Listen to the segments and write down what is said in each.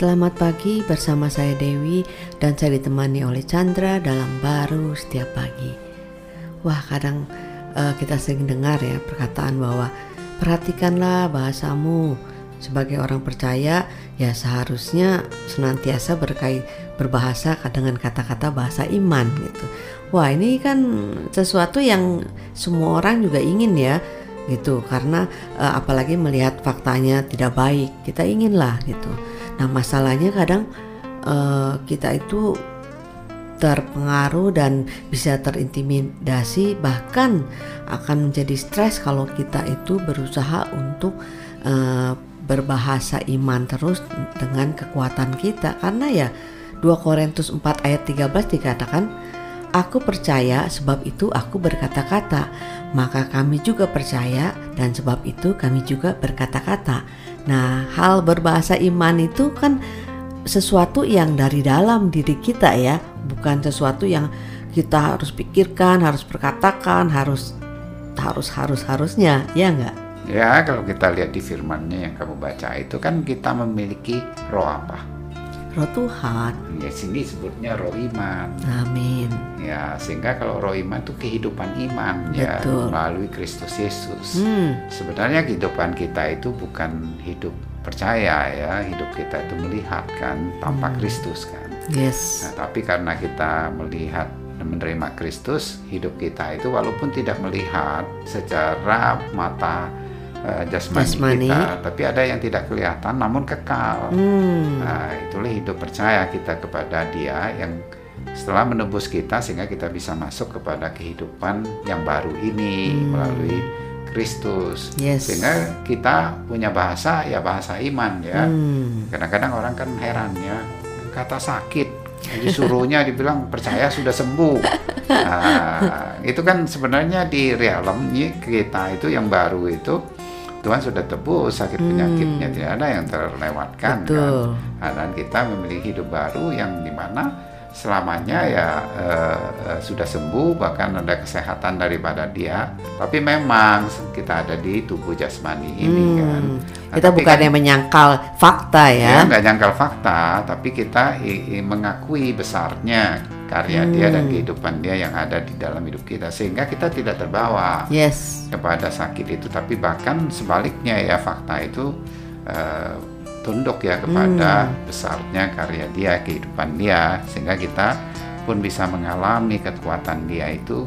Selamat pagi bersama saya Dewi dan saya ditemani oleh Chandra dalam baru setiap pagi. Wah kadang uh, kita sering dengar ya perkataan bahwa perhatikanlah bahasamu sebagai orang percaya ya seharusnya senantiasa berkait berbahasa dengan kata-kata bahasa iman gitu. Wah ini kan sesuatu yang semua orang juga ingin ya gitu karena uh, apalagi melihat faktanya tidak baik kita inginlah gitu Nah masalahnya kadang uh, kita itu terpengaruh dan bisa terintimidasi bahkan akan menjadi stres kalau kita itu berusaha untuk uh, berbahasa iman terus dengan kekuatan kita. Karena ya 2 Korintus 4 ayat 13 dikatakan Aku percaya sebab itu aku berkata-kata. Maka kami juga percaya dan sebab itu kami juga berkata-kata Nah, hal berbahasa iman itu kan sesuatu yang dari dalam diri kita ya, bukan sesuatu yang kita harus pikirkan, harus perkatakan, harus harus harus harusnya, ya enggak? Ya, kalau kita lihat di firmannya yang kamu baca itu kan kita memiliki roh apa? Roh Tuhan. Ya sini sebutnya roh iman. Amin. Ya sehingga kalau roh iman itu kehidupan iman ya, Betul. ya melalui Kristus Yesus. Hmm. Sebenarnya kehidupan kita itu bukan hidup percaya ya, hidup kita itu melihat kan tanpa hmm. Kristus kan. Yes. Nah, tapi karena kita melihat menerima Kristus, hidup kita itu walaupun tidak melihat secara mata uh, jasmani, jasmani kita, tapi ada yang tidak kelihatan namun kekal. Hmm. Nah, itulah hidup percaya kita kepada Dia yang setelah menebus kita sehingga kita bisa masuk kepada kehidupan yang baru ini hmm. melalui Kristus. Yes. Sehingga kita punya bahasa ya bahasa iman ya. Hmm. Kadang-kadang orang kan heran ya kata sakit disuruhnya dibilang percaya sudah sembuh. Nah, itu kan sebenarnya di realm kita itu yang baru itu Tuhan sudah tebus sakit penyakitnya hmm. tidak ada yang terlewatkan kan. Betul. kan dan kita memiliki hidup baru yang di mana selamanya ya uh, uh, sudah sembuh bahkan ada kesehatan daripada dia tapi memang kita ada di tubuh jasmani ini hmm. kan nah, kita bukan kan, yang menyangkal fakta ya, ya nggak nyangkal fakta tapi kita i, i, mengakui besarnya karya hmm. dia dan hmm. kehidupan dia yang ada di dalam hidup kita sehingga kita tidak terbawa yes. kepada sakit itu tapi bahkan sebaliknya ya fakta itu uh, tunduk ya kepada hmm. besarnya karya dia, kehidupan dia, sehingga kita pun bisa mengalami kekuatan dia itu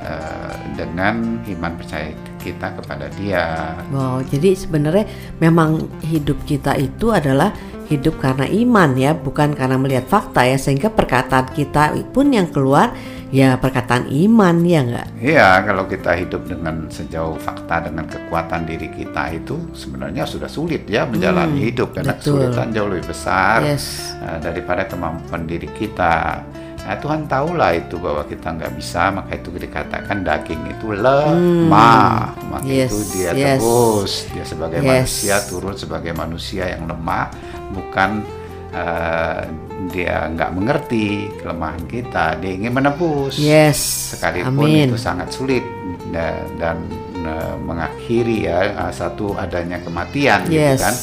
uh, dengan iman percaya kita kepada dia. Wow, jadi sebenarnya memang hidup kita itu adalah hidup karena iman ya, bukan karena melihat fakta ya, sehingga perkataan kita pun yang keluar ya perkataan iman ya enggak? Iya, kalau kita hidup dengan sejauh fakta dengan kekuatan diri kita itu sebenarnya sudah sulit ya menjalani hmm, hidup karena betul. kesulitan jauh lebih besar yes. uh, daripada kemampuan diri kita. Nah, Tuhan tahulah itu bahwa kita nggak bisa, maka itu dikatakan daging itu lemah, hmm. maka yes, itu dia yes. terus dia sebagai yes. manusia turun sebagai manusia yang lemah, bukan uh, dia nggak mengerti kelemahan kita, dia ingin menebus. Yes. Sekalipun Amin. itu sangat sulit dan, dan uh, mengakhiri ya uh, satu adanya kematian gitu yes. gitu kan.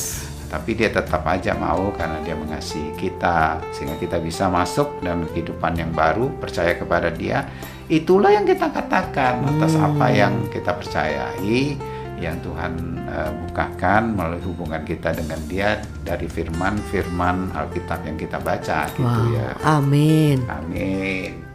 Tapi dia tetap aja mau karena dia mengasihi kita sehingga kita bisa masuk dalam kehidupan yang baru, percaya kepada dia. Itulah yang kita katakan atas hmm. apa yang kita percayai yang Tuhan uh, bukakan melalui hubungan kita dengan Dia dari firman-firman Alkitab yang kita baca gitu wow. ya. Amin. Amin.